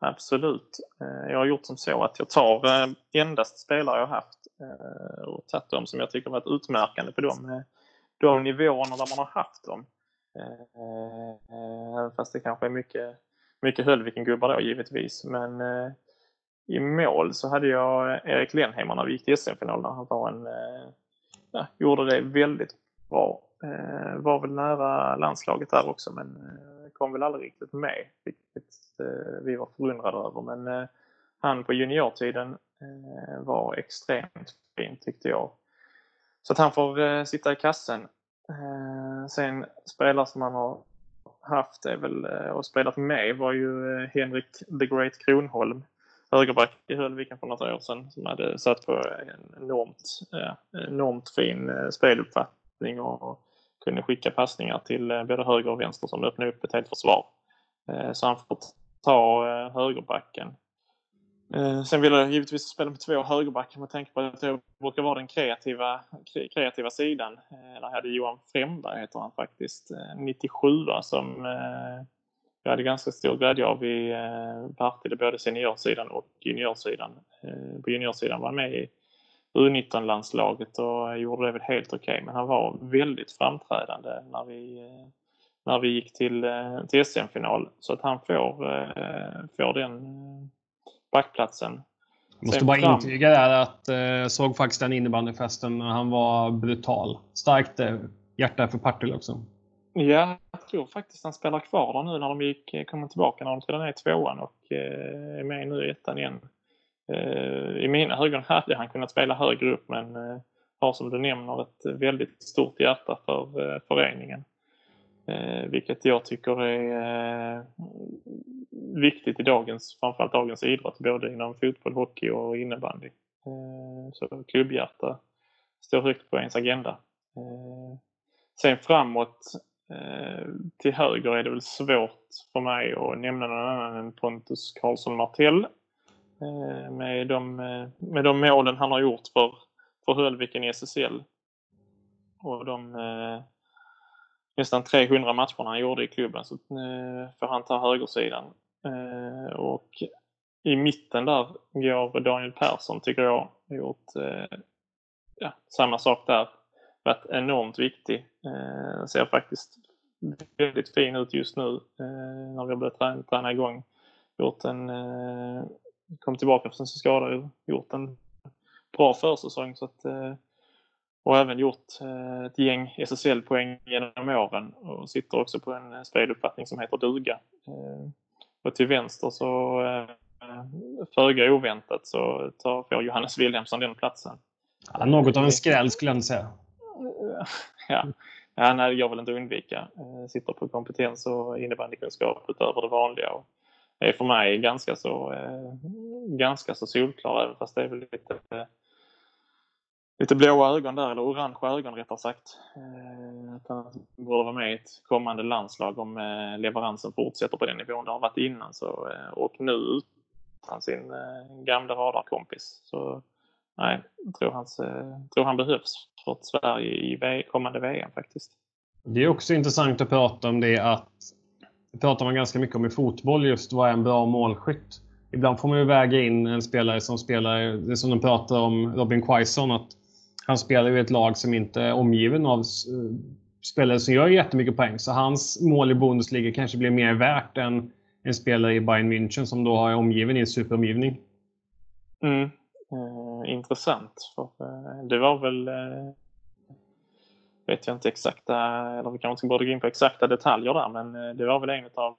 absolut. Eh, jag har gjort som så att jag tar eh, endast spelare jag haft eh, och tagit dem som jag tycker varit utmärkande på de, eh, de nivåerna där man har haft dem. Även fast det kanske är mycket, mycket Höllviken-gubbar då givetvis. Men i mål så hade jag eh, Erik Lenheimer när vi gick till SM-finalen. Han var en, eh, ja, gjorde det väldigt bra. Eh, var väl nära landslaget där också men kom väl aldrig riktigt med, vilket vi var förundrade över. Men han på juniortiden var extremt fin tyckte jag. Så att han får sitta i kassen. Sen spelare som han har haft är väl, och spelat med var ju Henrik the Great Kronholm högerback i Höllviken för några år sedan som hade satt på en enormt, eh, enormt fin eh, speluppfattning och kunde skicka passningar till eh, både höger och vänster som öppnade upp ett helt försvar. Så han får ta högerbacken. Sen vill jag givetvis spela med två högerbackar med tanke på att jag brukar vara den kreativa, kreativa sidan. Där hade Johan Fremberg, heter han faktiskt, 97 som jag hade ganska stor glädje av i Partille, både seniorsidan och juniorsidan. På juniorsidan var han med i U19-landslaget och gjorde det väl helt okej. Okay. Men han var väldigt framträdande när vi, när vi gick till, till SM-final. Så att han får, får den backplatsen. Jag måste bara fram... intyga där att jag såg faktiskt den innebandyfesten när han var brutal. Starkt hjärta för Partille också. Ja, jag tror faktiskt han spelar kvar där nu när de gick, eh, kommer tillbaka när de trillade ner i tvåan och eh, är med nu i ettan igen. Eh, I mina ögon hade han kunnat spela högre upp men har som du nämner ett väldigt stort hjärta för föreningen. Vilket jag tycker är viktigt i dagens, framförallt dagens idrott, både inom fotboll, hockey och innebandy. Så klubbhjärta står högt på ens agenda. Sen framåt Eh, till höger är det väl svårt för mig att nämna någon annan än Pontus Karlsson Martell. Eh, med de, eh, med de målen han har gjort för, för Höllviken i SSL. Och de nästan 300 matcherna han gjorde i klubben så får han ta högersidan. Och i mitten där går Daniel Persson tycker jag har gjort ja, samma sak där. Varit enormt viktig. Eh, ser faktiskt väldigt fin ut just nu eh, när vi har börjat träna, träna igång. Gjort en, eh, kom tillbaka från sin skada gjort en bra försäsong så att och även gjort ett gäng SSL-poäng genom åren och sitter också på en speluppfattning som heter duga. Och till vänster så föga oväntat så tar, får Johannes Wilhelmsson den platsen. Ja, något av en skräll skulle jag säga. Ja, ja nej, jag vill inte undvika. Eh, Sitter på kompetens och innebandykunskap utöver det vanliga. Och är för mig ganska så, eh, ganska så solklar även fast det är väl lite eh, lite blåa ögon där, eller orangea ögon rättare sagt. Att han borde vara med i ett kommande landslag om leveransen fortsätter på den nivån det har varit innan. Så, och nu utan sin gamla radarkompis. Så nej, jag tror, hans, tror han behövs för Sverige i kommande VM faktiskt. Det är också intressant att prata om det att det pratar man ganska mycket om i fotboll just vad är en bra målskytt. Ibland får man ju väga in en spelare som spelar, det som de pratar om Robin Quaison, att han spelar i ett lag som inte är omgiven av spelare som gör jättemycket poäng. Så hans mål i Bundesliga kanske blir mer värt än en spelare i Bayern München som då är omgiven i en superomgivning. Mm. Intressant. För, eh, det var väl eh, vet jag inte exakta, eller vi kanske inte borde gå in på exakta detaljer där, men eh, det var väl en av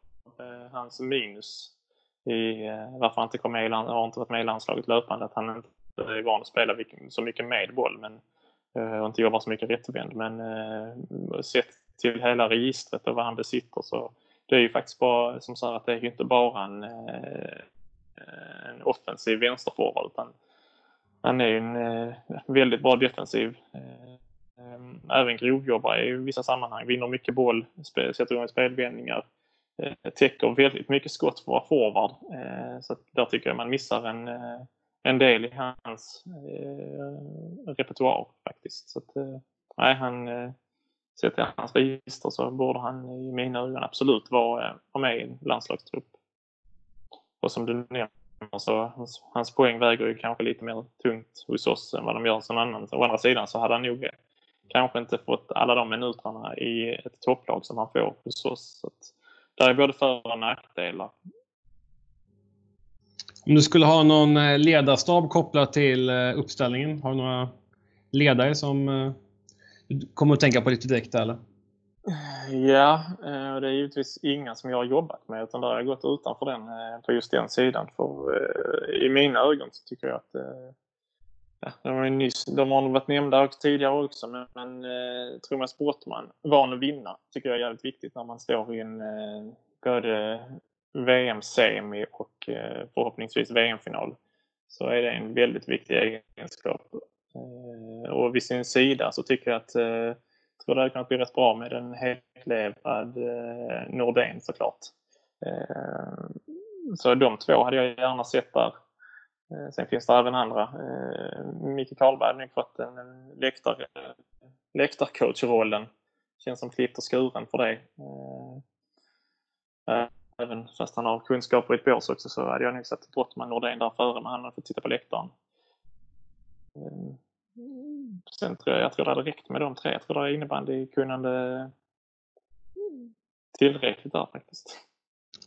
hans minus i varför han inte kom med i, har inte varit med i landslaget löpande, att han inte är van att spela så mycket med boll men, och inte jobbar så mycket rättvänd. Men sett till hela registret och vad han besitter så det är ju faktiskt bara som så att det är ju inte bara en, en offensiv vänsterforward utan han är ju en eh, väldigt bra defensiv eh, eh, även grovjobbare i vissa sammanhang, vinner mycket boll, sätter igång spelvändningar, täcker väldigt mycket skott för att vara forward. Så där tycker jag man missar en, en del i hans eh, repertoar faktiskt. Så att, eh, nej, han, eh, sett till hans register så borde han i mina ögon absolut vara, vara med i en landslagstrupp. Och som du nämnde så hans, hans poäng väger ju kanske lite mer tungt hos oss än vad de gör hos någon annan. Å andra sidan så hade han nog kanske inte fått alla de minuterna i ett topplag som han får hos oss. Så att, där är både för och nackdelar. Om du skulle ha någon eh, ledarstab kopplat till eh, uppställningen, har du några ledare som eh, du kommer att tänka på lite direkt eller? Ja, eh, och det är givetvis inga som jag har jobbat med utan där har jag gått utanför den eh, på just den sidan. För eh, i mina ögon så tycker jag att ja, de, har nyss, de har varit nämnda tidigare också men, men Thomas Brottman, van att vinna, tycker jag är jävligt viktigt när man står i en både VM-semi och förhoppningsvis VM-final så är det en väldigt viktig egenskap. Och vid sin sida så tycker jag att jag tror det hade kunnat bli rätt bra med en hellevad eh, Nordén såklart. Eh, så de två hade jag gärna sett där. Eh, sen finns det även andra. Micke Karlberg har nog fått en läktar, läktarcoach-rollen. Känns som klippt och skuren för det även fast han har kunskaper i ett bås också så hade jag nog satt Brottman Nordén där före men han hade fått titta på läktaren. Sen tror jag, jag tror det hade räckt med de tre. Jag tror det är innebandykunnande tillräckligt där faktiskt.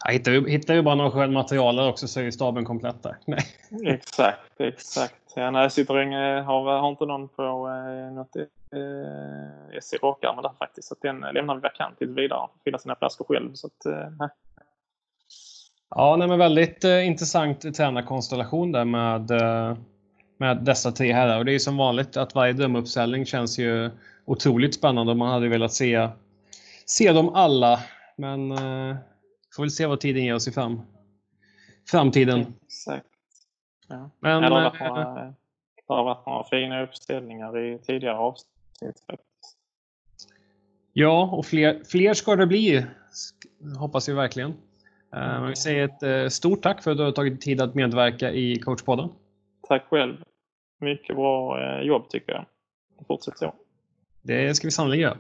Ja, hittar, vi, hittar vi bara någon skön material också så är ju staben komplett där. Nej. Exakt, exakt. Ja, nej, Citroën har, har inte någon på eh, något eh, SC Rockarmen där faktiskt. Så den lämnar vi vakant tills vidare. Fylla sina flaskor själv. Så att, eh, Ja, nej, men väldigt eh, intressant tränarkonstellation där med, eh, med dessa tre herrar. Och det är som vanligt att varje drömuppställning känns ju otroligt spännande. Man hade velat se, se dem alla. Men eh, får väl se vad tiden ger oss i fram, framtiden. Exakt. Ja. Men, det, har varit några, det har varit några fina uppställningar i tidigare avsnitt. Ja, och fler, fler ska det bli. Hoppas vi verkligen. Uh, vi säger ett uh, stort tack för att du har tagit tid att medverka i coachpodden. Tack själv. Mycket bra eh, jobb tycker jag. Fortsätt så. Det ska vi sannolikt göra.